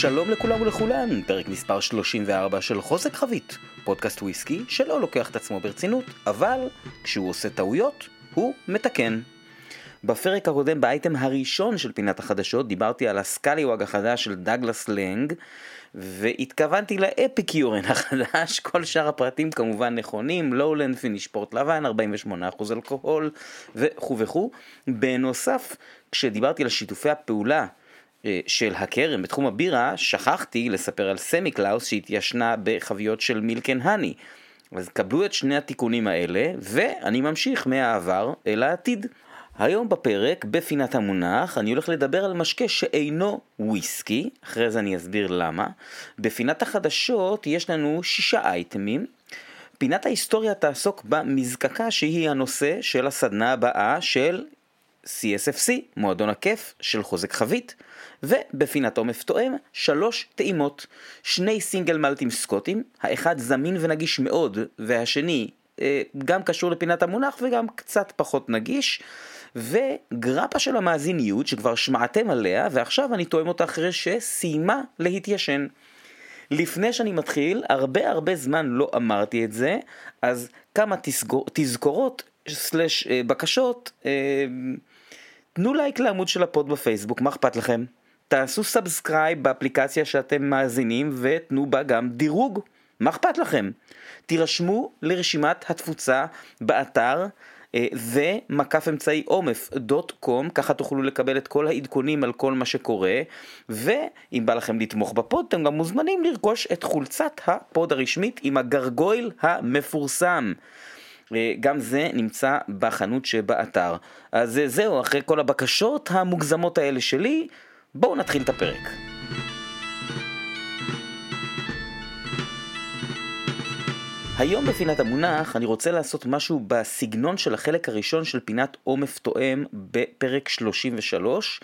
שלום לכולם ולכולן, פרק מספר 34 של חוזק חבית, פודקאסט וויסקי שלא לוקח את עצמו ברצינות, אבל כשהוא עושה טעויות, הוא מתקן. בפרק הקודם באייטם הראשון של פינת החדשות דיברתי על ה Scallywag החדש של Douglas Laing והתכוונתי ל Epicurean החדש, כל שאר הפרטים כמובן נכונים, Lowland finish פורט לבן, 48% אלכוהול וכו' וכו'. בנוסף, כשדיברתי על שיתופי הפעולה של הכרם בתחום הבירה, שכחתי לספר על Samichlaus שהתיישנה בחביות של Milk & Honey. אז קבלו את שני התיקונים האלה, ואני ממשיך מהעבר אל העתיד. היום בפרק, בפינת המונח, אני הולך לדבר על משקה שאינו וויסקי, אחרי זה אני אסביר למה. בפינת החדשות יש לנו שישה אייטמים. פינת ההיסטוריה תעסוק במזקקה שהיא הנושא של הסדנה הבאה של CSFC, מועדון הכיף של חוזק חבית. ובפינת עומף תואם, שלוש טעימות, שני סינגל מלטים סקוטים, האחד זמין ונגיש מאוד, והשני אה, גם קשור לפינת המונח וגם קצת פחות נגיש. וגרפה של המאזיניות שכבר שמעתם עליה ועכשיו אני תואם אותה אחרי שסיימה להתיישן. לפני שאני מתחיל, הרבה הרבה זמן לא אמרתי את זה, אז כמה תזכור, תזכורות slash אה, בקשות, אה, תנו לייק לעמוד של ה pod בפייסבוק, מה אכפת לכם? תעשו subscribe באפליקציה שאתם מאזינים ותנו בה גם דירוג, מה אכפת לכם? תירשמו לרשימת התפוצה באתר אה, ומקף אמצעי עומף dot com, ככה תוכלו לקבל את כל העדכונים על כל מה שקורה, ואם בא לכם לתמוך ב pod, אתם גם מוזמנים לרכוש את חולצת ה pod הרשמית עם הגרגויל המפורסם. אה, גם זה נמצא בחנות שבאתר. אז אה, זהו, אחרי כל הבקשות המוגזמות האלה שלי, בואו נתחיל את הפרק. היום בפינת המונח אני רוצה לעשות משהו בסגנון של החלק הראשון של פינת עומף תואם בפרק 33.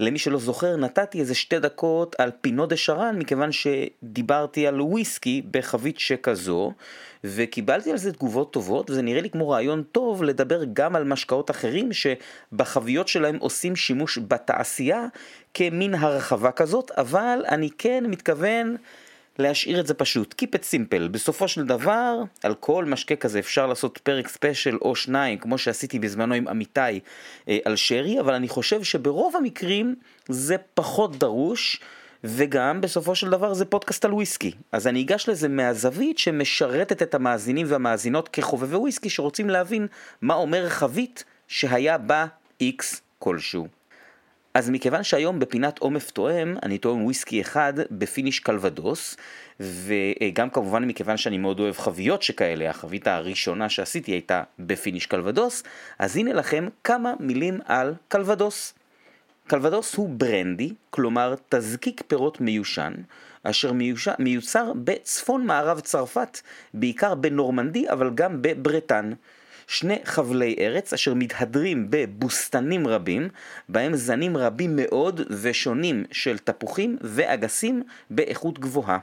למי שלא זוכר, נתתי איזה שתי דקות על פינו דה שרן, מכיוון שדיברתי על וויסקי בחבית שכזו, וקיבלתי על זה תגובות טובות, וזה נראה לי כמו רעיון טוב לדבר גם על משקאות אחרים שבחביות שלהם עושים שימוש בתעשייה כמין הרחבה כזאת, אבל אני כן מתכוון... להשאיר את זה פשוט, Keep it simple. בסופו של דבר, על כל משקה כזה אפשר לעשות פרק ספיישל או שניים, כמו שעשיתי בזמנו עם עמיתי אה, על שרי, אבל אני חושב שברוב המקרים זה פחות דרוש. וגם בסופו של דבר זה פודקאסט על וויסקי. אז אני אגש לזה מהזווית שמשרתת את המאזינים והמאזינות כחובבי וויסקי שרוצים להבין מה אומר חבית שהיה בה איקס כלשהו. אז מכיוון שהיום בפינת עומף טועם, אני טועם וויסקי אחד ב finish קלבדוס, וגם כמובן מכיוון שאני מאוד אוהב חביות שכאלה, החבית הראשונה שעשיתי הייתה ב finish קלבדוס, אז הנה לכם כמה מילים על קלבדוס. קלבדוס הוא ברנדי, כלומר תזקיק פירות מיושן, אשר מיוש... מיוצר בצפון מערב צרפת, בעיקר בנורמנדי אבל גם בברטן. שני חבלי ארץ אשר מתהדרים בבוסתנים רבים, בהם זנים רבים מאוד ושונים של תפוחים ואגסים באיכות גבוהה.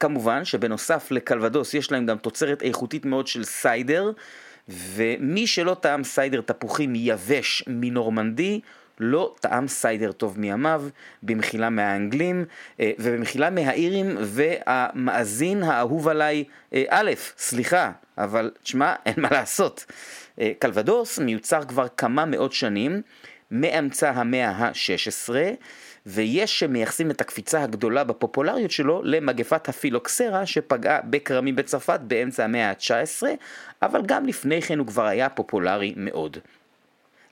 כמובן שבנוסף לקלבדוס יש להם גם תוצרת איכותית מאוד של סיידר, ומי שלא טעם סיידר תפוחים יבש מנורמנדי, לא טעם סיידר טוב מימיו, במחילה מהאנגלים אה, ובמחילה מהאירים והמאזין האהוב עליי, אה, א', סליחה, אבל תשמע, אין מה לעשות. אה, קלבדוס מיוצר כבר כמה מאות שנים, מאמצע המאה ה-16, ויש שמייחסים את הקפיצה הגדולה בפופולריות שלו למגפת הפילוקסרה שפגעה בכרמים בצרפת באמצע המאה ה-19, אבל גם לפני כן הוא כבר היה פופולרי מאוד.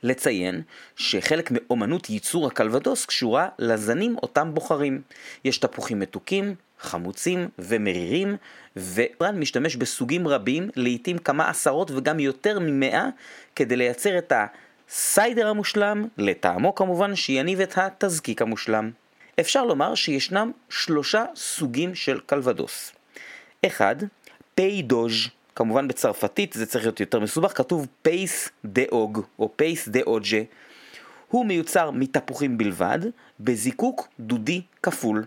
לציין שחלק מאומנות ייצור הקלבדוס קשורה לזנים אותם בוחרים. יש תפוחים מתוקים, חמוצים ומרירים, וברן משתמש בסוגים רבים, לעיתים כמה עשרות וגם יותר ממאה, כדי לייצר את הסיידר המושלם, לטעמו כמובן, שיניב את התזקיק המושלם. אפשר לומר שישנם שלושה סוגים של קלבדוס. אחד, פי דוז' כמובן בצרפתית זה צריך להיות יותר מסובך, כתוב Pays d'Auge או Pays d'Auge. הוא מיוצר מתפוחים בלבד, בזיקוק דודי כפול.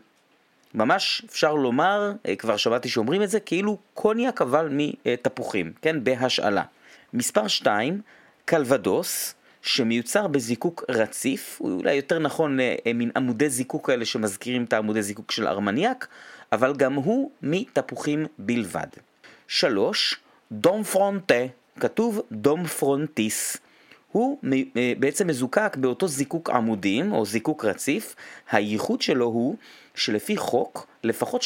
ממש אפשר לומר, אה, כבר שמעתי שאומרים את זה, כאילו קוניאק אבל מתפוחים, כן, בהשאלה. מספר 2, קלבדוס, שמיוצר בזיקוק רציף, הוא אולי יותר נכון אה, אה, מין עמודי זיקוק האלה שמזכירים את העמודי זיקוק של ארמניאק, אבל גם הוא מתפוחים בלבד. שלוש, Domfrontais, כתוב דום פרונטיס. הוא אה, בעצם מזוקק באותו זיקוק עמודים או זיקוק רציף, הייחוד שלו הוא שלפי חוק, לפחות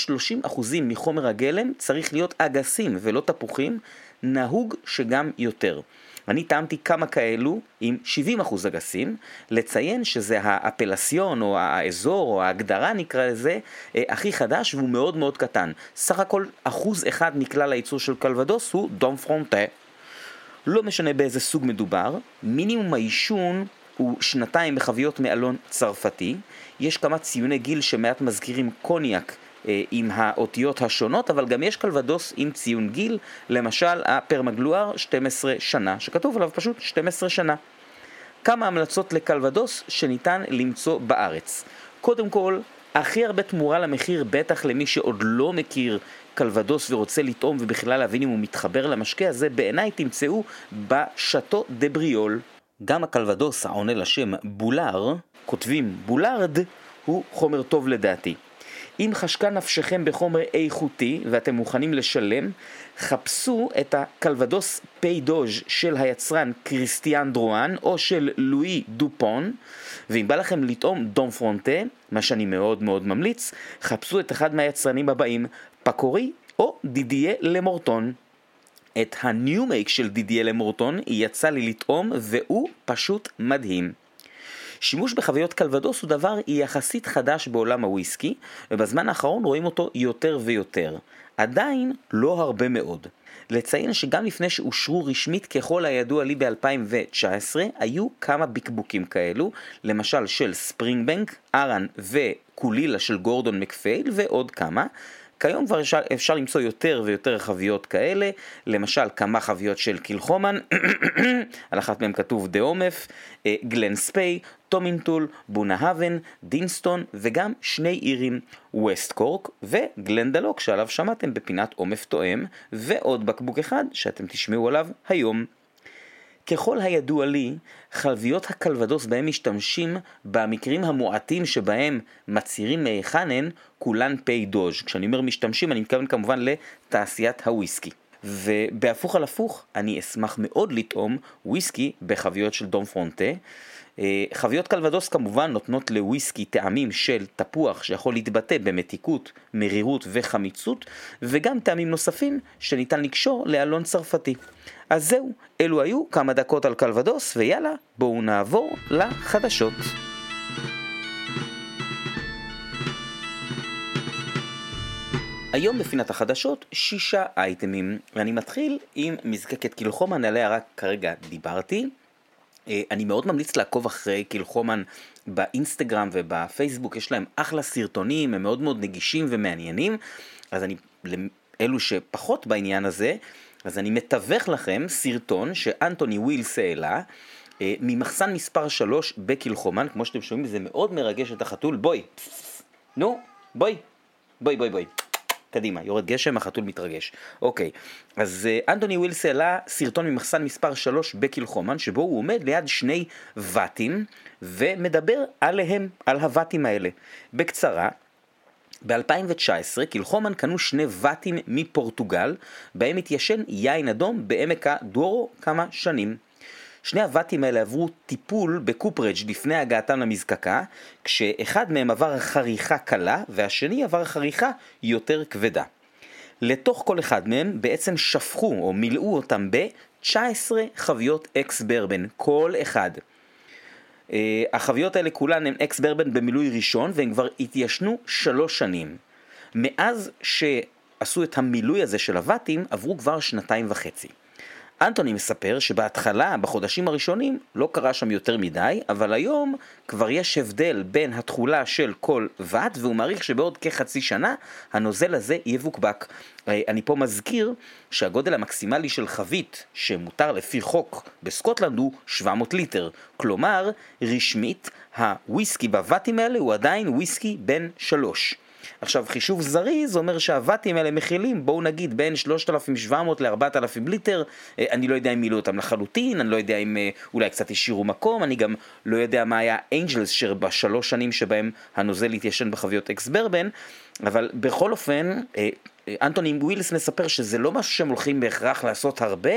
30% מחומר הגלם צריך להיות אגסים ולא תפוחים, נהוג שגם יותר. אני טעמתי כמה כאלו עם 70% אגסים, לציין שזה ה appellation או האזור או ההגדרה נקרא לזה אה, הכי חדש והוא מאוד מאוד קטן. סך הכל אחוז אחד מכלל הייצור של קלבדוס הוא דום פרונטה. לא משנה באיזה סוג מדובר, מינימום העישון הוא שנתיים בחביות מאלון צרפתי, יש כמה ציוני גיל שמעט מזכירים קוניאק עם האותיות השונות, אבל גם יש קלבדוס עם ציון גיל, למשל הפרמגלואר 12 שנה, שכתוב עליו פשוט 12 שנה. כמה המלצות לקלבדוס שניתן למצוא בארץ. קודם כל, הכי הרבה תמורה למחיר, בטח למי שעוד לא מכיר קלבדוס ורוצה לטעום ובכלל להבין אם הוא מתחבר למשקה הזה, בעיניי תמצאו ב Château du Breuil. גם הקלבדוס העונה לשם Boulard, כותבים Boulard, הוא חומר טוב לדעתי. אם חשקה נפשכם בחומר איכותי ואתם מוכנים לשלם, חפשו את הקלבדוס פי דוז' של היצרן Christian Drouin או של Louis Dupont ואם בא לכם לטעום דום פרונטה, מה שאני מאוד מאוד ממליץ, חפשו את אחד מהיצרנים הבאים, פקורי או דידיה למורטון. את הניו מייק של דידיה למורטון יצא לי לטעום והוא פשוט מדהים. שימוש בחוויות קלבדוס הוא דבר יחסית חדש בעולם הוויסקי, ובזמן האחרון רואים אותו יותר ויותר. עדיין לא הרבה מאוד. לציין שגם לפני שאושרו רשמית ככל הידוע לי ב-2019, היו כמה בקבוקים כאלו, למשל של Springbank, Arran ו Caol Ila של Gordon MacPhail ועוד כמה. כיום כבר אפשר, אפשר למצוא יותר ויותר חביות כאלה, למשל כמה חביות של Kilchoman, על אחת מהן כתוב דה עומף, אה, Glen Spey, Tomintoul, Bunnahabhain, Deanston וגם שני איריים, West Cork ו Glendalough שעליו שמעתם בפינת עומף תואם, ועוד בקבוק אחד שאתם תשמעו עליו היום. ככל הידוע לי, חלביות הקלבדוס בהם משתמשים במקרים המועטים שבהם מצהירים מהיכן הן, כולן פי דוז'. כשאני אומר משתמשים, אני מתכוון כמובן לתעשיית הוויסקי. ובהפוך על הפוך, אני אשמח מאוד לטעום וויסקי בחביות של דום פרונטה. אה, חביות קלבדוס כמובן נותנות לוויסקי טעמים של תפוח שיכול להתבטא במתיקות, מרירות וחמיצות, וגם טעמים נוספים שניתן לקשור לאלון צרפתי. אז זהו, אלו היו כמה דקות על קלבדוס, ויאללה, בואו נעבור לחדשות. היום בפינת החדשות שישה אייטמים, ואני מתחיל עם מזקקת קילחומן, עליה רק כרגע דיברתי. אה, אני מאוד ממליץ לעקוב אחרי קילחומן באינסטגרם ובפייסבוק, יש להם אחלה סרטונים, הם מאוד מאוד נגישים ומעניינים, אז אני, לאלו שפחות בעניין הזה, אז אני מתווך לכם סרטון שאנטוני ווילס העלה. אה, ממחסן מספר 3 בקילחומן, כמו שאתם שומעים זה מאוד מרגש את החתול, בואי, נו, בואי, בואי בואי בואי. קדימה, יורד גשם, החתול מתרגש. אוקיי, אז uh, אנטוני ווילס העלה סרטון ממחסן מספר 3 בקילחומן, שבו הוא עומד ליד שני ואטים, ומדבר עליהם, על הוואטים האלה. בקצרה, ב-2019 קילחומן קנו שני ואטים מפורטוגל, בהם התיישן יין אדום בעמק הדורו כמה שנים. שני הוואטים האלה עברו טיפול בקופרג' לפני הגעתם למזקקה, כשאחד מהם עבר חריכה קלה והשני עבר חריכה יותר כבדה. לתוך כל אחד מהם בעצם שפכו או מילאו אותם ב-19 חביות אקס ברבן, כל אחד. Uh, החביות האלה כולן הן אקס ברבן במילוי ראשון והן כבר התיישנו שלוש שנים. מאז שעשו את המילוי הזה של הוואטים עברו כבר שנתיים וחצי. אנטוני מספר שבהתחלה, בחודשים הראשונים, לא קרה שם יותר מדי, אבל היום כבר יש הבדל בין התכולה של כל ואט, והוא מעריך שבעוד כחצי שנה הנוזל הזה יבוקבק. אה, אני פה מזכיר שהגודל המקסימלי של חבית שמותר לפי חוק בסקוטלנד הוא 700 ליטר. כלומר, רשמית, הוויסקי בוואטים האלה הוא עדיין וויסקי בן שלוש. עכשיו, חישוב זריז אומר שהוואטים האלה מכילים, בואו נגיד, בין 3,700 ל-4,000 ליטר, אה, אני לא יודע אם מילאו אותם לחלוטין, אני לא יודע אם אה, אולי קצת השאירו מקום, אני גם לא יודע מה היה angel's share בשלוש שנים שבהם הנוזל התיישן בחביות ex bourbon, אבל בכל אופן, אה, אנטוני ווילס מספר שזה לא משהו שהם הולכים בהכרח לעשות הרבה,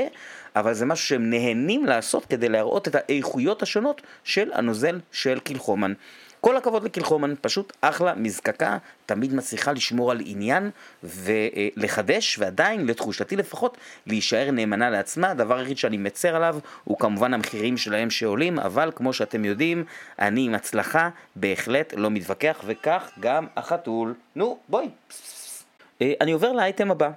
אבל זה משהו שהם נהנים לעשות כדי להראות את האיכויות השונות של הנוזל של קילחומן. כל הכבוד לקילחומן, פשוט אחלה מזקקה, תמיד מצליחה לשמור על עניין ולחדש, ועדיין, לתחושתי לפחות, להישאר נאמנה לעצמה. הדבר היחיד שאני מצר עליו הוא כמובן המחירים שלהם שעולים, אבל כמו שאתם יודעים, אני עם הצלחה בהחלט לא מתווכח, וכך גם החתול. נו, בואי. אה, אני עובר לאייטם הבא.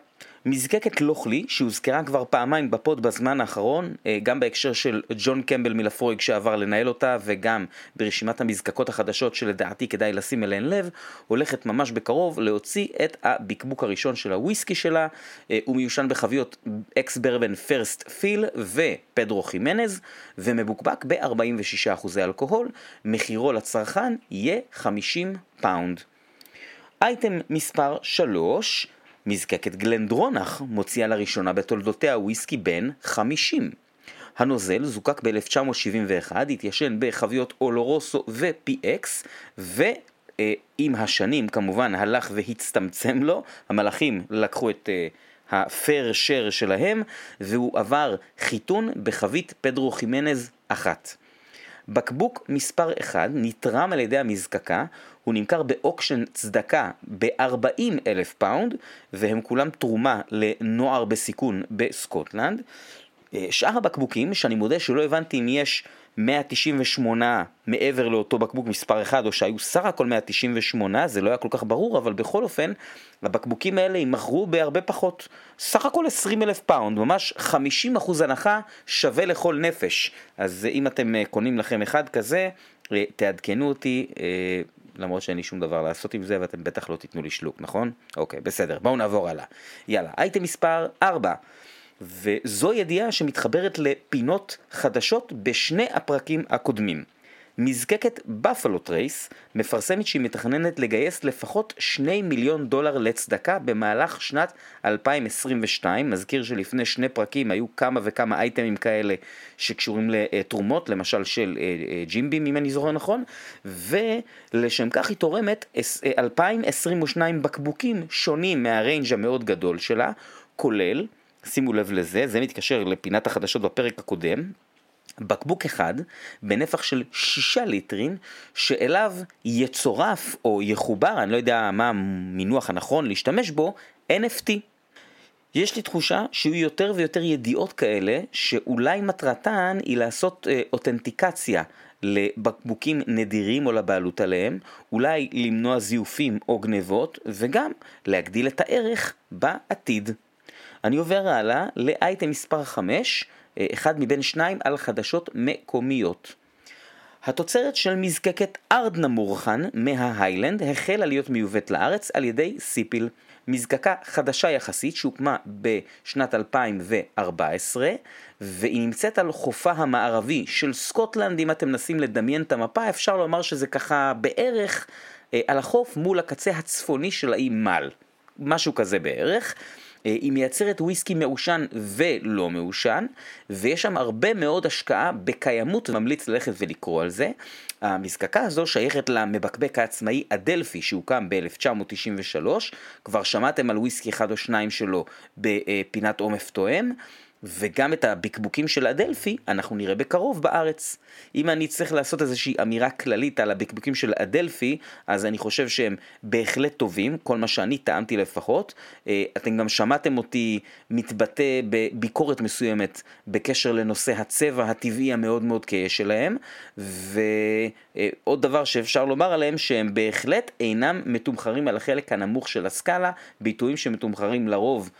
מזקקת Lochlea, שהוזכרה כבר פעמיים ב pod בזמן האחרון, אה, גם בהקשר של ג'ון קמבל מ Laphroaig שעבר לנהל אותה, וגם ברשימת המזקקות החדשות שלדעתי כדאי לשים אליהן לב, הולכת ממש בקרוב להוציא את הבקבוק הראשון של הוויסקי שלה, אה, הוא מיושן בחביות ex bourbon first fill ו Pedro Ximénez, ומבוקבק ב-46% אלכוהול, מחירו לצרכן יהיה 50 פאונד. אייטם מספר 3 מזקקת גלנדרונח מוציאה לראשונה בתולדותיה וויסקי בן 50. הנוזל זוקק ב-1971, התיישן בחביות אולורוסו ו-PX, ועם השנים כמובן הלך והצטמצם לו, המלאכים לקחו את הפייר שר שלהם, והוא עבר חיתון בחבית פדרו חימנז אחת. בקבוק מספר 1 נתרם על ידי המזקקה, הוא נמכר ב auction צדקה ב-40 אלף פאונד, והם כולם תרומה לנוער בסיכון בסקוטלנד. אה, שאר הבקבוקים, שאני מודה שלא הבנתי אם יש 198 מעבר לאותו בקבוק מספר 1 או שהיו סך הכל 198, זה לא היה כל כך ברור, אבל בכל אופן, הבקבוקים האלה יימכרו בהרבה פחות. סך הכל 20 אלף פאונד, ממש 50 אחוז הנחה שווה לכל נפש. אז אם אתם אה, קונים לכם אחד כזה, אה, תעדכנו אותי, למרות שאין לי שום דבר לעשות עם זה ואתם בטח לא תיתנו לי שלוק, נכון? אוקיי, בסדר, בואו נעבור הלאה. יאללה, אייטם מספר 4. וזו ידיעה שמתחברת לפינות חדשות בשני הפרקים הקודמים. מזקקת Buffalo Trace מפרסמת שהיא מתכננת לגייס לפחות 2 מיליון דולר לצדקה במהלך שנת 2022. מזכיר שלפני שני פרקים היו כמה וכמה אייטמים כאלה שקשורים לתרומות, למשל של אה, אה, ג'ימבים אם אני זוכר נכון, ולשם כך היא תורמת 2,022 בקבוקים שונים מהריינג' המאוד גדול שלה, כולל שימו לב לזה, זה מתקשר לפינת החדשות בפרק הקודם. בקבוק אחד בנפח של שישה ליטרים שאליו יצורף או יחובר, אני לא יודע מה המינוח הנכון להשתמש בו, NFT. יש לי תחושה שיהיו יותר ויותר ידיעות כאלה שאולי מטרתן היא לעשות אה, אותנטיקציה לבקבוקים נדירים או לבעלות עליהם, אולי למנוע זיופים או גנבות וגם להגדיל את הערך בעתיד. אני עובר הלאה לאייטם מספר 5, אה, אחד מבין שניים על חדשות מקומיות. התוצרת של מזקקת ארדנה מורחן מההיילנד החלה להיות מיובאת לארץ על ידי סיפיל. מזקקה חדשה יחסית שהוקמה בשנת 2014 והיא נמצאת על חופה המערבי של סקוטלנד, אם אתם מנסים לדמיין את המפה אפשר לומר שזה ככה בערך אה, על החוף מול הקצה הצפוני של האי מל, משהו כזה בערך. אה, היא מייצרת וויסקי מעושן ולא מעושן, ויש שם הרבה מאוד השקעה בקיימות, ממליץ ללכת ולקרוא על זה. המזקקה הזו שייכת למבקבק העצמאי אדלפי שהוקם ב-1993, כבר שמעתם על וויסקי אחד או שניים שלו בפינת עומף תואם. וגם את הבקבוקים של אדלפי אנחנו נראה בקרוב בארץ. אם אני צריך לעשות איזושהי אמירה כללית על הבקבוקים של אדלפי, אז אני חושב שהם בהחלט טובים, כל מה שאני טעמתי לפחות. אה, אתם גם שמעתם אותי מתבטא בביקורת מסוימת בקשר לנושא הצבע הטבעי המאוד מאוד כהה שלהם, ועוד דבר שאפשר לומר עליהם שהם בהחלט אינם מתומחרים על החלק הנמוך של הסקאלה, ביטויים שמתומחרים לרוב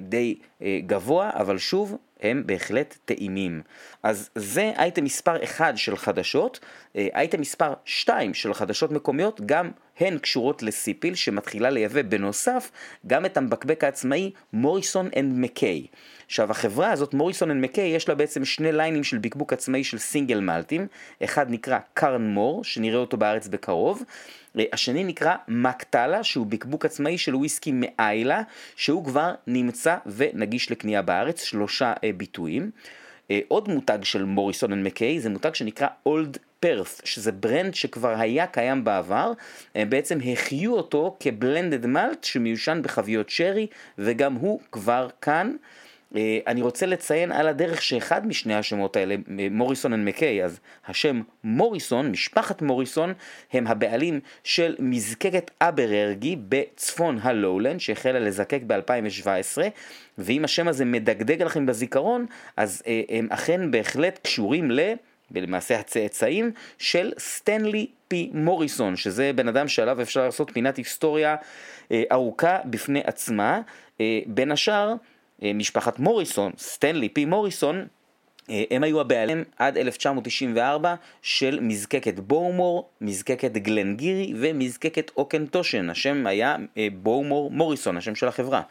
די אה, גבוה, אבל שוב, הם בהחלט טעימים. אז זה אייטם מספר 1 של חדשות, אה, אייטם מספר 2 של חדשות מקומיות, גם הן קשורות לסיפיל שמתחילה לייבא בנוסף גם את המבקבק העצמאי Morrison and Mackay. עכשיו החברה הזאת, Morrison and Mackay, יש לה בעצם שני ליינים של בקבוק עצמאי של סינגל מלטים, אחד נקרא Càrn Mòr, שנראה אותו בארץ בקרוב, השני נקרא Mac-Talla, שהוא בקבוק עצמאי של וויסקי מאיילה, שהוא כבר נמצא ונגיש לקנייה בארץ, שלושה אה, ביטויים. אה, עוד מותג של Morrison and Mackay זה מותג שנקרא Old Perth, שזה brand שכבר היה קיים בעבר, הם בעצם החיו אותו כ blended malt שמיושן בחביות שרי, וגם הוא כבר כאן. אה, אני רוצה לציין על הדרך שאחד משני השמות האלה, Morrison and Mackay, אז השם מוריסון, משפחת מוריסון, הם הבעלים של מזקקת אברגי בצפון הלואולנד, שהחלה לזקק ב-2017, ואם השם הזה מדגדג לכם בזיכרון, אז אה, הם אכן בהחלט קשורים ל... ולמעשה הצאצאים של סטנלי פי מוריסון, שזה בן אדם שעליו אפשר לעשות פינת היסטוריה אה, ארוכה בפני עצמה. בין השאר, אה, משפחת מוריסון, סטנלי פי מוריסון, אה, הם היו הבעלים עד 1994 של מזקקת בורמור, מזקקת גלנגירי ומזקקת אוקנטושן, השם היה אה, בורמור מוריסון, השם של החברה.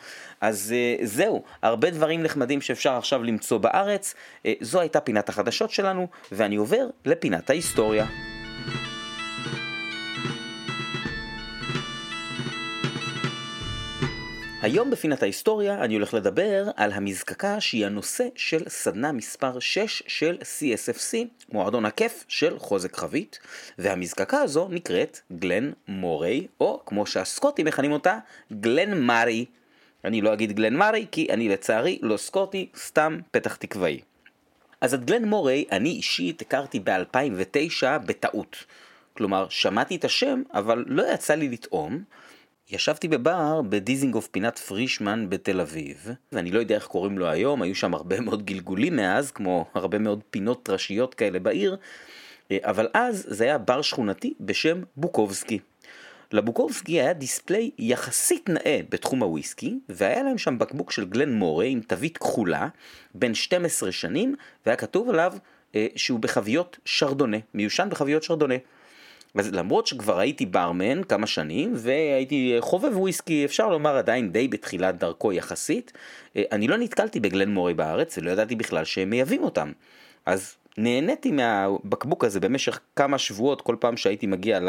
אז זהו, הרבה דברים נחמדים שאפשר עכשיו למצוא בארץ, זו הייתה פינת החדשות שלנו, ואני עובר לפינת ההיסטוריה. היום בפינת ההיסטוריה אני הולך לדבר על המזקקה שהיא הנושא של סדנה מספר 6 של CSFC, מועדון הכיף של חוזק חבית, והמזקקה הזו נקראת גלן מורי, או כמו שהסקוטים מכנים אותה, גלן מארי. אני לא אגיד גלן מארי כי אני לצערי לא סקוטי, סתם פתח תקוואי. אז את גלן מורי אני אישית הכרתי ב-2009 בטעות. כלומר, שמעתי את השם, אבל לא יצא לי לטעום. ישבתי בבר בדיזינגוף פינת פרישמן בתל אביב, ואני לא יודע איך קוראים לו היום, היו שם הרבה מאוד גלגולים מאז, כמו הרבה מאוד פינות טרשיות כאלה בעיר, אה, אבל אז זה היה בר שכונתי בשם בוקובסקי. לבוקובסקי היה דיספליי יחסית נאה בתחום הוויסקי, והיה להם שם בקבוק של גלן מורה עם תווית כחולה, בן 12 שנים, והיה כתוב עליו אה, שהוא בחביות שרדונה, מיושן בחביות שרדונה. למרות שכבר הייתי ברמן כמה שנים והייתי חובב וויסקי אפשר לומר עדיין די בתחילת דרכו יחסית, אה, אני לא נתקלתי בגלן מורי בארץ ולא ידעתי בכלל שהם מייבאים אותם. אז נהניתי מהבקבוק הזה במשך כמה שבועות כל פעם שהייתי מגיע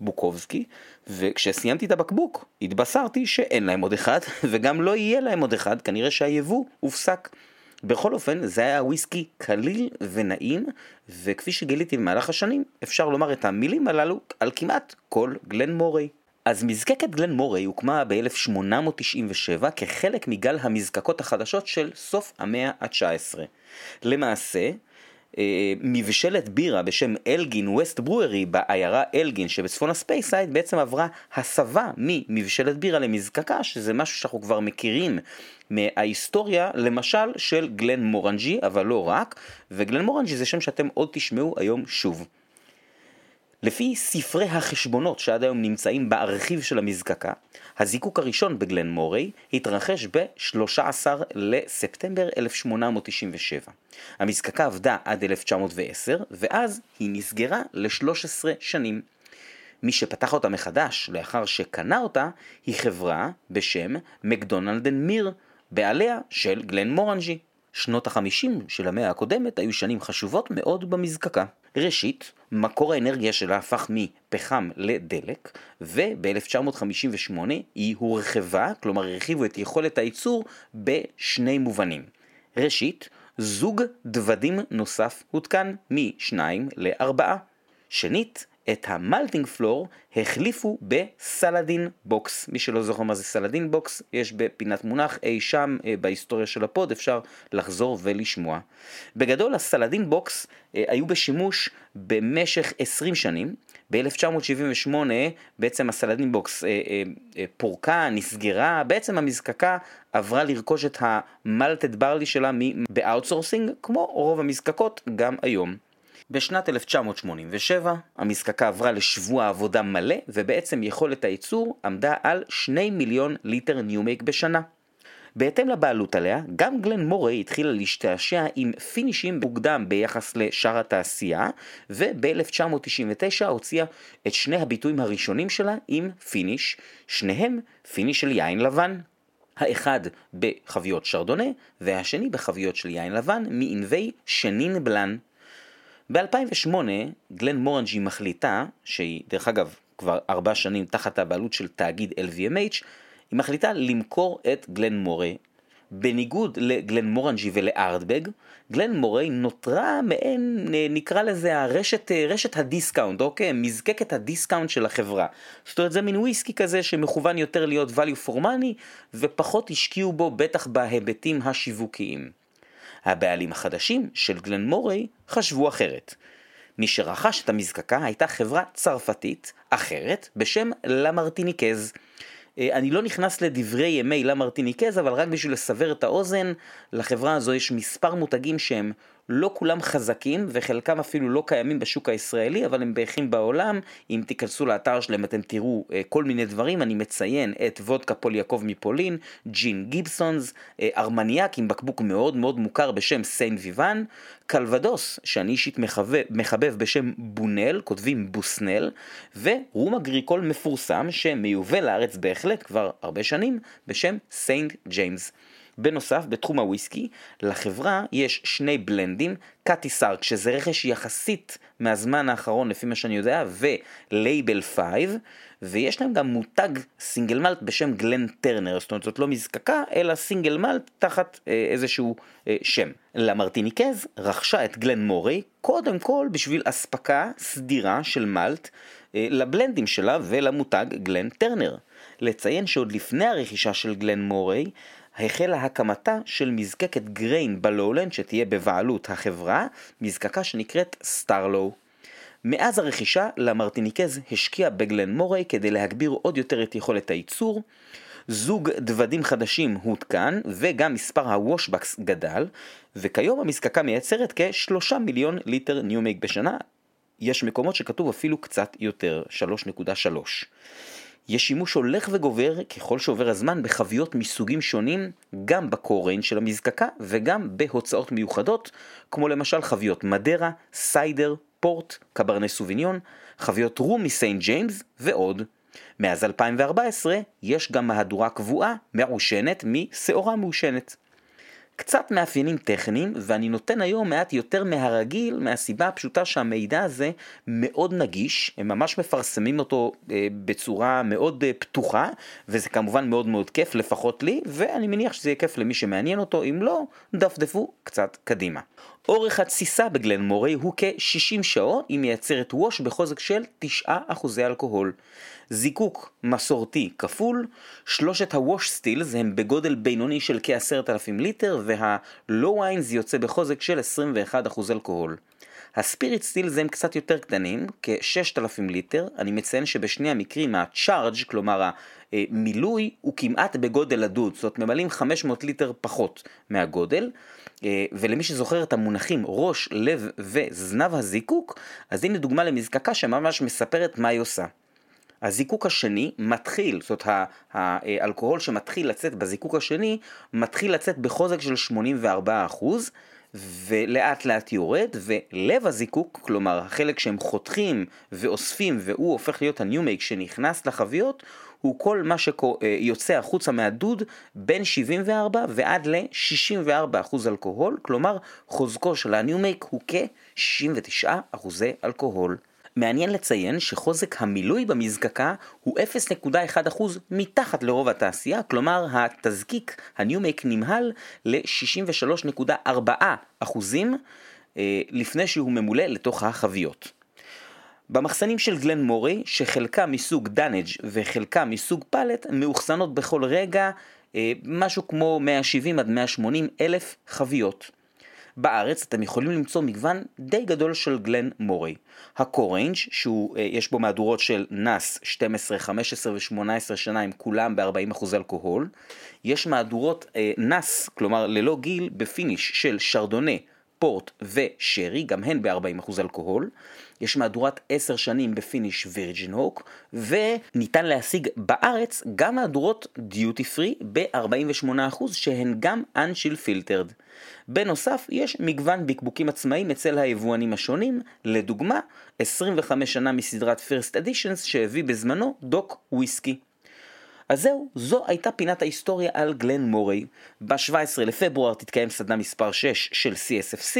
לבוקובסקי וכשסיימתי את הבקבוק התבשרתי שאין להם עוד אחד וגם לא יהיה להם עוד אחד כנראה שהיבוא הופסק. בכל אופן, זה היה וויסקי קליל ונעים, וכפי שגיליתי במהלך השנים, אפשר לומר את המילים הללו על כמעט כל גלן מורי. אז מזקקת גלן מורי הוקמה ב-1897 כחלק מגל המזקקות החדשות של סוף המאה ה-19. למעשה, אה, מבשלת בירה בשם Elgin West Brewery בעיירה אלגין שבצפון הספייסייד בעצם עברה הסבה ממבשלת בירה למזקקה שזה משהו שאנחנו כבר מכירים מההיסטוריה למשל של Glenmorangie אבל לא רק ו Glenmorangie זה שם שאתם עוד תשמעו היום שוב. לפי ספרי החשבונות שעד היום נמצאים בארכיב של המזקקה, הזיקוק הראשון ב Glen Moray התרחש ב-13 לספטמבר 1897. המזקקה עבדה עד 1910, ואז היא נסגרה ל-13 שנים. מי שפתח אותה מחדש לאחר שקנה אותה, היא חברה בשם מקדונלדן מיר, בעליה של גלן מורנג'י. שנות החמישים של המאה הקודמת היו שנים חשובות מאוד במזקקה. ראשית, מקור האנרגיה שלה הפך מפחם לדלק, וב-1958 היא הורחבה, כלומר הרחיבו את יכולת הייצור בשני מובנים. ראשית, זוג דוודים נוסף הותקן משניים לארבעה. שנית, את ה malting floor החליפו ב Saladin box. מי שלא זוכר מה זה Saladin box, יש בפינת מונח אי שם אה, בהיסטוריה של ה pod, אפשר לחזור ולשמוע. בגדול ה Saladin box אה, היו בשימוש במשך 20 שנים. ב-1978 בעצם ה Saladin box אה, פורקה, נסגרה, בעצם המזקקה עברה לרכוש את ה malted barley שלה ב outsourcing, כמו רוב המזקקות גם היום. בשנת 1987 המזקקה עברה לשבוע עבודה מלא ובעצם יכולת הייצור עמדה על 2 מיליון ליטר new make בשנה. בהתאם לבעלות עליה, גם Glen Moray התחילה להשתעשע עם פינישים מוקדם ביחס לשאר התעשייה, וב-1999 הוציאה את שני הביטויים הראשונים שלה עם finish, שניהם finish של יין לבן. האחד בחביות שרדונה, והשני בחביות של יין לבן מענבי שנין בלן. ב-2008 גלן מורנג'י מחליטה, שהיא דרך אגב כבר ארבע שנים תחת הבעלות של תאגיד LVMH, היא מחליטה למכור את גלן מורי. בניגוד לגלן מורנג'י ולארדבג, גלן מורי נותרה מעין, נקרא לזה הרשת, רשת הדיסקאונט, אוקיי? מזקקת הדיסקאונט של החברה. זאת אומרת זה מין וויסקי כזה שמכוון יותר להיות value for money, ופחות השקיעו בו בטח בהיבטים השיווקיים. הבעלים החדשים של גלן מורי חשבו אחרת. מי שרכש את המזקקה הייתה חברה צרפתית אחרת בשם למרטיניקז. אה, אני לא נכנס לדברי ימי למרטיניקז, אבל רק בשביל לסבר את האוזן, לחברה הזו יש מספר מותגים שהם לא כולם חזקים וחלקם אפילו לא קיימים בשוק הישראלי, אבל הם בעיכים בעולם. אם תיכנסו לאתר שלהם אתם תראו אה, כל מיני דברים, אני מציין את וודקה פול יעקב מפולין, ג'ין גיבסונס, אה, ארמניאק עם בקבוק מאוד מאוד מוכר בשם סיין ויוון, קלבדוס, שאני אישית מחבב, מחבב בשם בונל, כותבים בוסנל, ורום אגריקול מפורסם שמיובא לארץ בהחלט כבר הרבה שנים בשם סיינט ג'יימס. בנוסף, בתחום הוויסקי, לחברה יש שני בלנדים, קאטי סארק, שזה רכש יחסית מהזמן האחרון לפי מה שאני יודע, ולייבל 5, ויש להם גם מותג single malt בשם גלן טרנר, זאת אומרת זאת לא מזקקה, אלא single malt תחת אה, איזשהו אה, שם. למרטיניקז רכשה את גלן מורי, קודם כל בשביל אספקה סדירה של malt אה, לבלנדים שלה ולמותג גלן טרנר. לציין שעוד לפני הרכישה של גלן מורי, החלה הקמתה של מזקקת grain בלולנד שתהיה בבעלות החברה, מזקקה שנקראת סטארלו. מאז הרכישה, למרטיניקז השקיע בגלן מורי כדי להגביר עוד יותר את יכולת הייצור. זוג דוודים חדשים הותקן, וגם מספר ה washbacks גדל, וכיום המזקקה מייצרת כשלושה מיליון ליטר new make בשנה. יש מקומות שכתוב אפילו קצת יותר, 3.3. יש שימוש הולך וגובר ככל שעובר הזמן בחביות מסוגים שונים, גם בקוריין של המזקקה וגם בהוצאות מיוחדות, כמו למשל חביות מדרה, סיידר, פורט, קברני סוביניון, חביות רום מסיינט ג'יימס ועוד. מאז 2014 יש גם מהדורה קבועה מעושנת משעורה מעושנת. קצת מאפיינים טכניים, ואני נותן היום מעט יותר מהרגיל, מהסיבה הפשוטה שהמידע הזה מאוד נגיש, הם ממש מפרסמים אותו אה, בצורה מאוד אה, פתוחה, וזה כמובן מאוד מאוד כיף, לפחות לי, ואני מניח שזה יהיה כיף למי שמעניין אותו, אם לא, דפדפו קצת קדימה. אורך התסיסה בגלן מורי הוא כ-60 שעות, היא מייצרת וואש בחוזק של 9% אלכוהול. זיקוק מסורתי כפול, שלושת הווש סטילס הם בגודל בינוני של כ-10,000 ליטר, והלואו ויינס יוצא בחוזק של 21% אלכוהול. הספיריט סטילס הם קצת יותר קטנים, כ-6,000 ליטר, אני מציין שבשני המקרים הצ'ארג', כלומר המילוי, הוא כמעט בגודל הדוד, זאת ממלאים 500 ליטר פחות מהגודל. אה, ולמי שזוכר את המונחים ראש, לב וזנב הזיקוק, אז הנה דוגמה למזקקה שממש מספרת מה היא עושה. הזיקוק השני מתחיל, זאת אומרת האלכוהול שמתחיל לצאת בזיקוק השני, מתחיל לצאת בחוזק של 84%, ולאט לאט יורד, ולב הזיקוק, כלומר החלק שהם חותכים ואוספים והוא הופך להיות הניומייק שנכנס לחביות, הוא כל מה שיוצא החוצה מהדוד בין 74 ועד ל-64 אחוז אלכוהול, כלומר חוזקו של הניומייק הוא כ-69 אחוזי אלכוהול. מעניין לציין שחוזק המילוי במזקקה הוא 0.1% מתחת לרוב התעשייה, כלומר התזקיק, ה new make נמהל ל-63.4% אה, לפני שהוא ממולא לתוך החביות. במחסנים של גלן מורי, שחלקם מסוג dunnage וחלקם מסוג pallet, מאוחסנות בכל רגע אה, משהו כמו 170 עד 180 אלף חביות. בארץ אתם יכולים למצוא מגוון די גדול של גלן מורי. ה core range אה, יש בו מהדורות של NAS 12, 15 ו-18 שנה הם כולם ב-40% אלכוהול. יש מהדורות אה, NAS, כלומר ללא גיל, ב finish של שרדונה, פורט ושרי, גם הן ב-40% אלכוהול. יש מהדורת 10 שנים ב finish virgin oak, וניתן להשיג בארץ גם מהדורות דיוטי פרי ב-48% שהן גם un-chill filtered. בנוסף, יש מגוון בקבוקים עצמאיים אצל היבואנים השונים, לדוגמה, 25 שנה מסדרת First Editions שהביא בזמנו דוק וויסקי. אז זהו, זו הייתה פינת ההיסטוריה על גלן מורי. ב-17 לפברואר תתקיים סדנה מספר 6 של CSFC.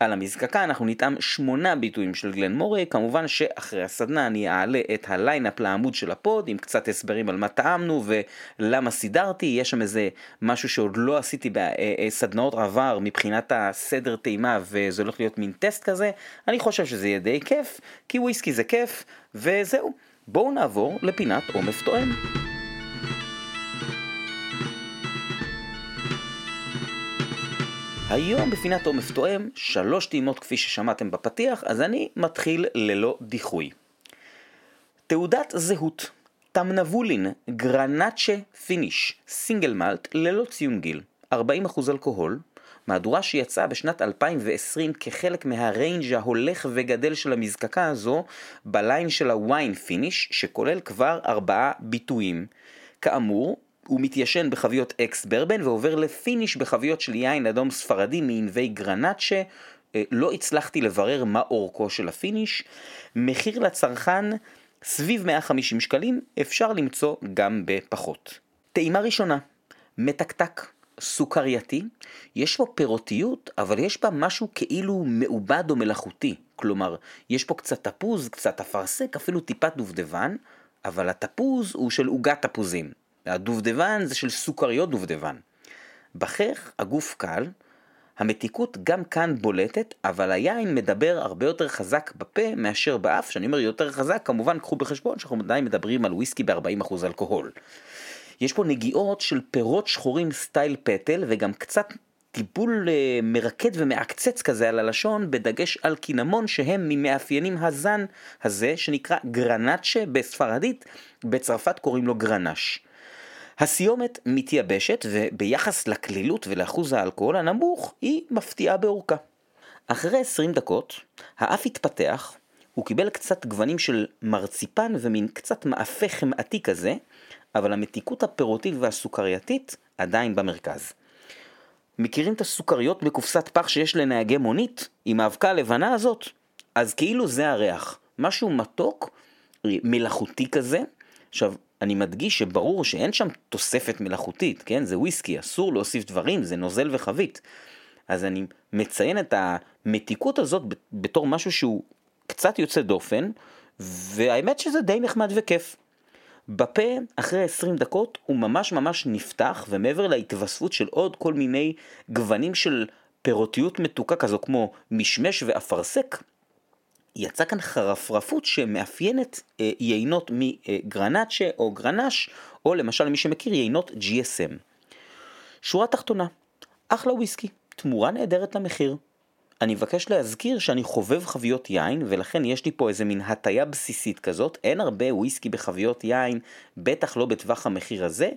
על המזקקה אנחנו נטעם שמונה ביטויים של גלן מורי. כמובן שאחרי הסדנה אני אעלה את ה line-up לעמוד של ה pod עם קצת הסברים על מה טעמנו ולמה סידרתי. יש שם איזה משהו שעוד לא עשיתי בסדנאות עבר מבחינת הסדר טעימה וזה הולך להיות מין טסט כזה. אני חושב שזה יהיה די כיף, כי וויסקי זה כיף, וזהו. בואו נעבור לפינת עומף תואם. היום בפינת עומף תואם, שלוש טעימות כפי ששמעתם בפתיח, אז אני מתחיל ללא דיחוי. תעודת זהות, תמנבולין, גרנצ'ה finish, single malt, ללא ציון גיל, 40% אלכוהול, מהדורה שיצאה בשנת 2020 כחלק מה range ההולך וגדל של המזקקה הזו ב line של ה wine finish, שכולל כבר ארבעה ביטויים. כאמור, הוא מתיישן בחביות ex bourbon ועובר ל finish בחביות של יין אדום ספרדי מענבי גרנצ'ה. אה, לא הצלחתי לברר מה אורכו של ה finish. מחיר לצרכן סביב 150 שקלים, אפשר למצוא גם בפחות. טעימה ראשונה, מתקתק, סוכרייתי, יש פה פירותיות, אבל יש בה משהו כאילו מעובד או מלאכותי. כלומר, יש פה קצת תפוז, קצת אפרסק, אפילו טיפת דובדבן, אבל התפוז הוא של עוגת תפוזים. הדובדבן זה של סוכריות דובדבן. בחך הגוף קל, המתיקות גם כאן בולטת, אבל היין מדבר הרבה יותר חזק בפה מאשר באף, שאני אומר יותר חזק, כמובן קחו בחשבון שאנחנו עדיין מדברים על וויסקי ב-40% אלכוהול. יש פה נגיעות של פירות שחורים סטייל פטל וגם קצת טיפול אה, מרקד ומעקצץ כזה על הלשון, בדגש על קינמון שהם ממאפיינים הזן הזה שנקרא גרנצ'ה בספרדית, בצרפת קוראים לו גרנש. הסיומת מתייבשת וביחס לקלילות ולאחוז האלכוהול הנמוך היא מפתיעה באורכה. אחרי 20 דקות האף התפתח, הוא קיבל קצת גוונים של מרציפן ומין קצת מאפה חמאתי כזה, אבל המתיקות הפירותית והסוכרייתית עדיין במרכז. מכירים את הסוכריות בקופסת פח שיש לנהגי מונית עם האבקה הלבנה הזאת? אז כאילו זה הריח, משהו מתוק, מלאכותי כזה. עכשיו, אני מדגיש שברור שאין שם תוספת מלאכותית, כן? זה וויסקי, אסור להוסיף דברים, זה נוזל וחבית. אז אני מציין את המתיקות הזאת בתור משהו שהוא קצת יוצא דופן, והאמת שזה די נחמד וכיף. בפה, אחרי 20 דקות, הוא ממש ממש נפתח, ומעבר להתווספות של עוד כל מיני גוונים של פירותיות מתוקה כזו, כמו משמש ואפרסק, יצא כאן חרפרפות שמאפיינת אה, יינות מגרנצ'ה או גרנש, או למשל מי שמכיר יינות GSM. שורה תחתונה, אחלה וויסקי, תמורה נהדרת למחיר. אני מבקש להזכיר שאני חובב חביות יין, ולכן יש לי פה איזה מין הטיה בסיסית כזאת, אין הרבה וויסקי בחביות יין, בטח לא בטווח המחיר הזה,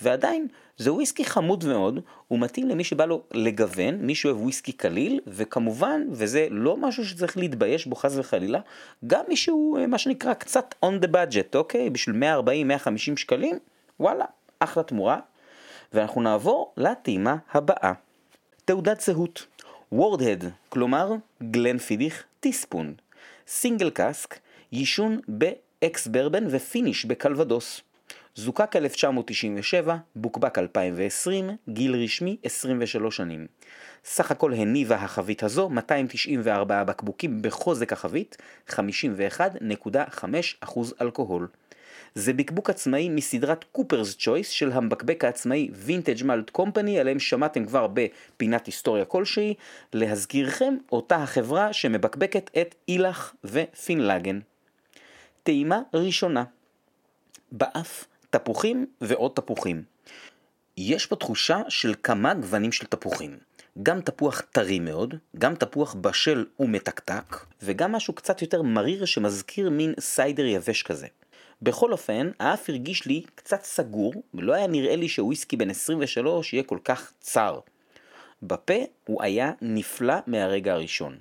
ועדיין זה וויסקי חמוד מאוד, הוא מתאים למי שבא לו לגוון, מי שאוהב וויסקי קליל, וכמובן, וזה לא משהו שצריך להתבייש בו חס וחלילה, גם מי שהוא אה, מה שנקרא קצת on the budget, אוקיי? בשביל 140-150 שקלים, וואלה, אחלה תמורה. ואנחנו נעבור לטעימה הבאה. תעודת זהות. וורדהד, כלומר גלן פידיך teaspoon. single cask, יישון ב ex bourbon ו finish בקלבדוס. זוקק 1997, בוקבק 2020, גיל רשמי 23 שנים. סך הכל הניבה החבית הזו 294 בקבוקים בחוזק החבית, 51.5% אלכוהול. זה בקבוק עצמאי מסדרת קופרס צ'ויס של המבקבק העצמאי וינטג' מלט קומפני, עליהם שמעתם כבר בפינת היסטוריה כלשהי, להזכירכם אותה החברה שמבקבקת את אילך ופינלגן. טעימה ראשונה באף תפוחים ועוד תפוחים. יש פה תחושה של כמה גוונים של תפוחים. גם תפוח טרי מאוד, גם תפוח בשל ומתקתק, וגם משהו קצת יותר מריר שמזכיר מין סיידר יבש כזה. בכל אופן, האף הרגיש לי קצת סגור, ולא היה נראה לי שוויסקי בן 23 יהיה כל כך צר. בפה הוא היה נפלא מהרגע הראשון.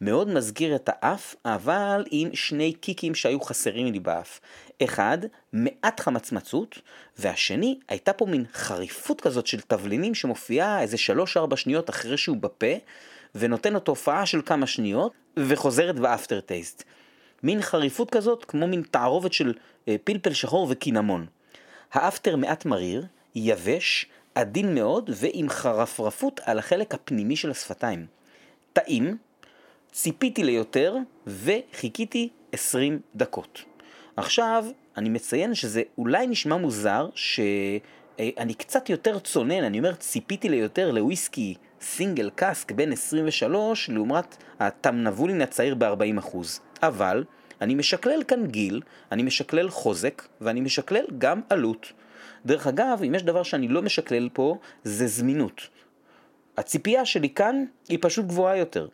מאוד מזכיר את האף, אבל עם שני קיקים שהיו חסרים לי באף. אחד, מעט חמצמצות, והשני, הייתה פה מין חריפות כזאת של תבלינים שמופיעה איזה 3-4 שניות אחרי שהוא בפה, ונותן לו תופעה של כמה שניות, וחוזרת באפטר טייסט. מין חריפות כזאת, כמו מין תערובת של אה, פלפל שחור וקינמון. האפטר מעט מריר, יבש, עדין מאוד ועם חרפרפות על החלק הפנימי של השפתיים. טעים, ציפיתי ליותר וחיכיתי 20 דקות. עכשיו, אני מציין שזה אולי נשמע מוזר שאני קצת יותר צונן, אני אומר ציפיתי ליותר לוויסקי סינגל קאסק בין 23 לעומת התמנבולין הצעיר ב-40%. אבל אני משקלל כאן גיל, אני משקלל חוזק ואני משקלל גם עלות. דרך אגב, אם יש דבר שאני לא משקלל פה, זה זמינות. הציפייה שלי כאן היא פשוט גבוהה יותר.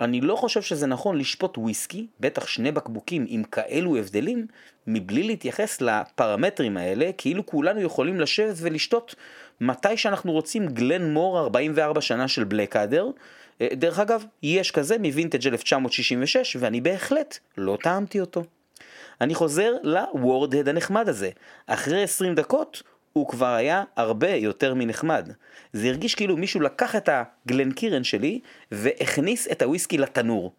אני לא חושב שזה נכון לשפוט וויסקי, בטח שני בקבוקים עם כאלו הבדלים, מבלי להתייחס לפרמטרים האלה, כאילו כולנו יכולים לשבת ולשתות מתי שאנחנו רוצים גלן מור 44 שנה של בלקאדר. אה, דרך אגב, יש כזה מווינטג' 1966, ואני בהחלט לא טעמתי אותו. אני חוזר לוורד-הד הנחמד הזה. אחרי 20 דקות הוא כבר היה הרבה יותר מנחמד. זה הרגיש כאילו מישהו לקח את הגלן קירן שלי והכניס את הוויסקי לתנור.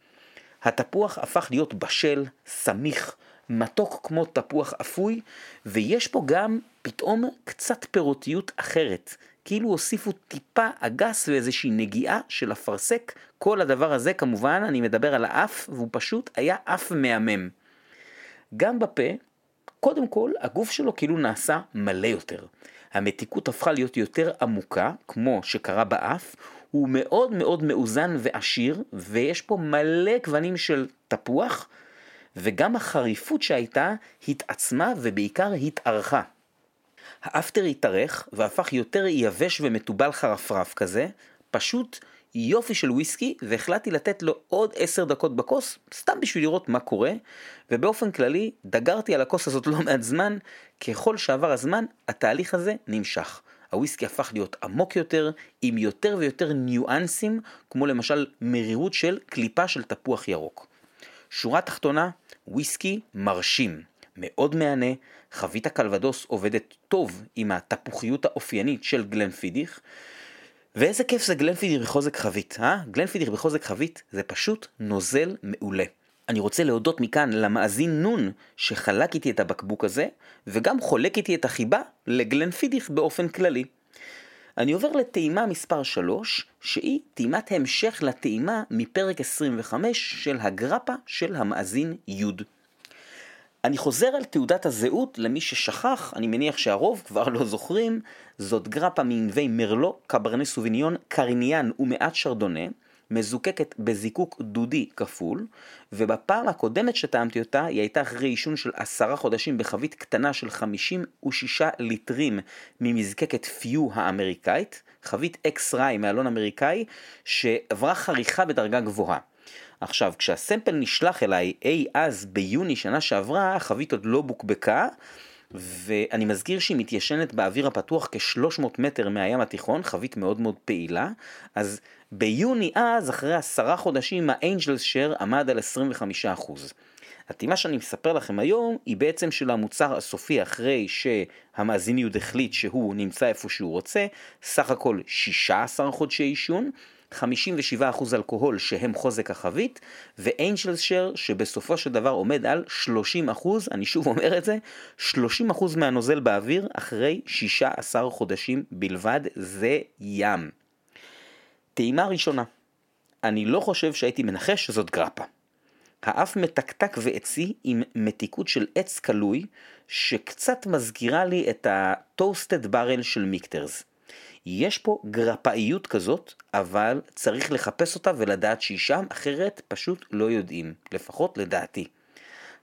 התפוח הפך להיות בשל, סמיך, מתוק כמו תפוח אפוי, ויש פה גם פתאום קצת פירותיות אחרת. כאילו הוסיפו טיפה אגס ואיזושהי נגיעה של אפרסק. כל הדבר הזה כמובן, אני מדבר על האף, והוא פשוט היה אף מהמם. גם בפה, קודם כל, הגוף שלו כאילו נעשה מלא יותר. המתיקות הפכה להיות יותר עמוקה, כמו שקרה באף, הוא מאוד מאוד מאוזן ועשיר, ויש פה מלא גוונים של תפוח, וגם החריפות שהייתה התעצמה ובעיקר התארכה. האפטר התארך והפך יותר יבש ומתובל חרפרף כזה, פשוט יופי של וויסקי, והחלטתי לתת לו עוד עשר דקות בכוס, סתם בשביל לראות מה קורה, ובאופן כללי דגרתי על הכוס הזאת לא מעט זמן, ככל שעבר הזמן התהליך הזה נמשך. הוויסקי הפך להיות עמוק יותר, עם יותר ויותר ניואנסים, כמו למשל מרירות של קליפה של תפוח ירוק. שורה תחתונה, וויסקי מרשים, מאוד מהנה, חבית הקלבדוס עובדת טוב עם התפוחיות האופיינית של גלנפידיך, ואיזה כיף זה גלנפידיך בחוזק חבית, אה? גלנפידיך בחוזק חבית זה פשוט נוזל מעולה. אני רוצה להודות מכאן למאזין נון שחלק איתי את הבקבוק הזה, וגם חולק איתי את החיבה לגלנפידיך באופן כללי. אני עובר לטעימה מספר 3, שהיא טעימת המשך לטעימה מפרק 25 של הגרפה של המאזין י'. אני חוזר על תעודת הזהות למי ששכח, אני מניח שהרוב כבר לא זוכרים, זאת גרפה מענבי מרלו, קברני סוביניון, קריניאן ומעט שרדונה, מזוקקת בזיקוק דודי כפול, ובפעם הקודמת שטעמתי אותה, היא הייתה אחרי עישון של עשרה חודשים בחבית קטנה של 56 ליטרים ממזקקת פיו האמריקאית, חבית אקס ראי מאלון אמריקאי, שעברה חריכה בדרגה גבוהה. עכשיו, כשהסמפל נשלח אליי אי אז ביוני שנה שעברה, החבית עוד לא בוקבקה, ואני מזכיר שהיא מתיישנת באוויר הפתוח כ-300 מטר מהים התיכון, חבית מאוד מאוד פעילה, אז ביוני אז, אחרי עשרה חודשים, האנג'לס שר עמד על 25%. הטעימה שאני מספר לכם היום היא בעצם של המוצר הסופי אחרי שהמאזין יהוד החליט שהוא נמצא איפה שהוא רוצה, סך הכל 16 חודשי עישון, 57% אלכוהול שהם חוזק החבית, ואנג'לס שר שבסופו של דבר עומד על 30%, אני שוב אומר את זה, 30% מהנוזל באוויר אחרי 16 חודשים בלבד, זה ים. טעימה ראשונה, אני לא חושב שהייתי מנחש שזאת גרפה. האף מתקתק ועצי עם מתיקות של עץ קלוי, שקצת מזכירה לי את ה-toasted barrel של מיקטרס. יש פה גרפאיות כזאת, אבל צריך לחפש אותה ולדעת שהיא שם, אחרת פשוט לא יודעים, לפחות לדעתי.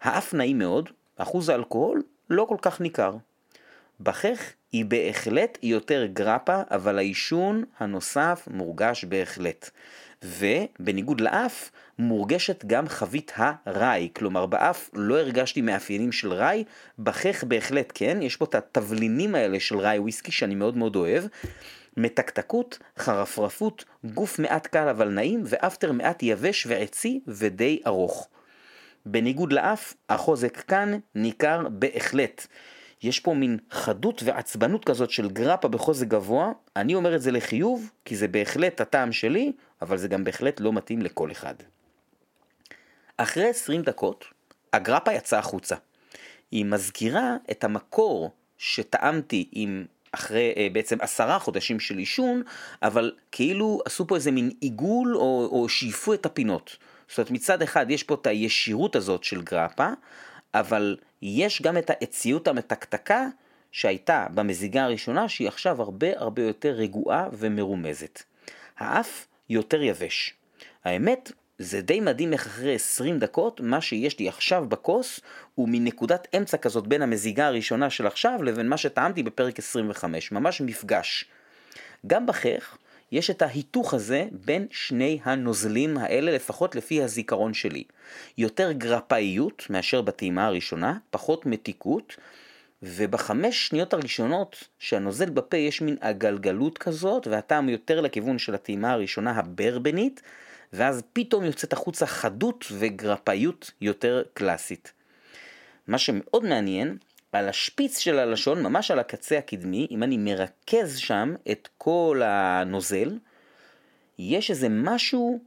האף נעים מאוד, אחוז האלכוהול לא כל כך ניכר. בכך היא בהחלט יותר גרפה, אבל העישון הנוסף מורגש בהחלט. ובניגוד לאף, מורגשת גם חבית הראי, כלומר באף לא הרגשתי מאפיינים של ראי, בכך בהחלט כן, יש פה את התבלינים האלה של ראי וויסקי שאני מאוד מאוד אוהב, מתקתקות, חרפרפות, גוף מעט קל אבל נעים, ואפטר מעט יבש ועצי ודי ארוך. בניגוד לאף, החוזק כאן ניכר בהחלט. יש פה מין חדות ועצבנות כזאת של גרפה בחוזק גבוה, אני אומר את זה לחיוב, כי זה בהחלט הטעם שלי, אבל זה גם בהחלט לא מתאים לכל אחד. אחרי 20 דקות, הגרפה יצאה החוצה. היא מזכירה את המקור שטעמתי עם אחרי אה, בעצם עשרה חודשים של עישון, אבל כאילו עשו פה איזה מין עיגול או, או שאיפו את הפינות. זאת אומרת מצד אחד יש פה את הישירות הזאת של גרפה, אבל יש גם את האציות המתקתקה שהייתה במזיגה הראשונה, שהיא עכשיו הרבה הרבה יותר רגועה ומרומזת. האף יותר יבש. האמת, זה די מדהים איך אחרי 20 דקות, מה שיש לי עכשיו בכוס הוא מנקודת אמצע כזאת בין המזיגה הראשונה של עכשיו לבין מה שטעמתי בפרק 25, ממש מפגש. גם בחייך יש את ההיתוך הזה בין שני הנוזלים האלה, לפחות לפי הזיכרון שלי. יותר גרפאיות מאשר בטעימה הראשונה, פחות מתיקות, ובחמש שניות הראשונות שהנוזל בפה יש מין עגלגלות כזאת, והטעם יותר לכיוון של הטעימה הראשונה הברבנית, ואז פתאום יוצאת החוצה חדות וגרפאיות יותר קלאסית. מה שמאוד מעניין, על השפיץ של הלשון, ממש על הקצה הקדמי, אם אני מרכז שם את כל הנוזל, יש איזה משהו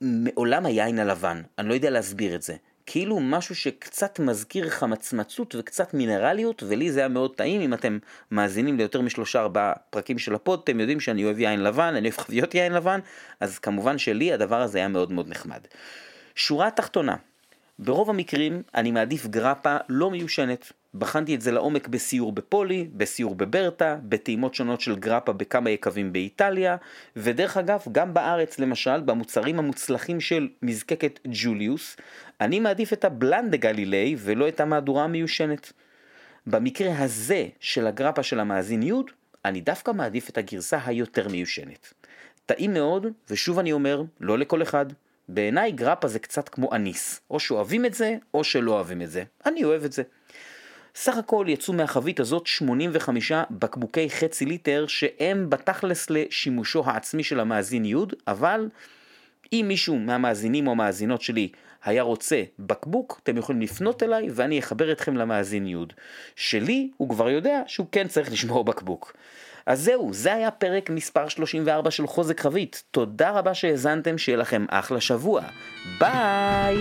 מעולם היין הלבן, אני לא יודע להסביר את זה. כאילו משהו שקצת מזכיר חמצמצות וקצת מינרליות, ולי זה היה מאוד טעים, אם אתם מאזינים ליותר משלושה ארבעה פרקים של הפוד, אתם יודעים שאני אוהב יין לבן, אני אוהב חביות יין לבן, אז כמובן שלי הדבר הזה היה מאוד מאוד נחמד. שורה תחתונה, ברוב המקרים אני מעדיף גרפה לא מיושנת. בחנתי את זה לעומק בסיור בפולי, בסיור בברטה, בטעימות שונות של גרפה בכמה יקבים באיטליה, ודרך אגב, גם בארץ למשל, במוצרים המוצלחים של מזקקת ג'וליוס, אני מעדיף את הבלנד דה גלילי ולא את המהדורה המיושנת. במקרה הזה של הגרפה של המאזין יוד, אני דווקא מעדיף את הגרסה היותר מיושנת. טעים מאוד, ושוב אני אומר, לא לכל אחד. בעיניי גרפה זה קצת כמו אניס, או שאוהבים את זה, או שלא אוהבים את זה. אני אוהב את זה. סך הכל יצאו מהחבית הזאת 85 בקבוקי חצי ליטר שהם בתכלס לשימושו העצמי של המאזין יוד, אבל אם מישהו מהמאזינים או המאזינות שלי היה רוצה בקבוק, אתם יכולים לפנות אליי ואני אחבר אתכם למאזין יוד. שלי, הוא כבר יודע שהוא כן צריך לשמור בקבוק. אז זהו, זה היה פרק מספר 34 של חוזק חבית. תודה רבה שהאזנתם, שיהיה לכם אחלה שבוע. ביי!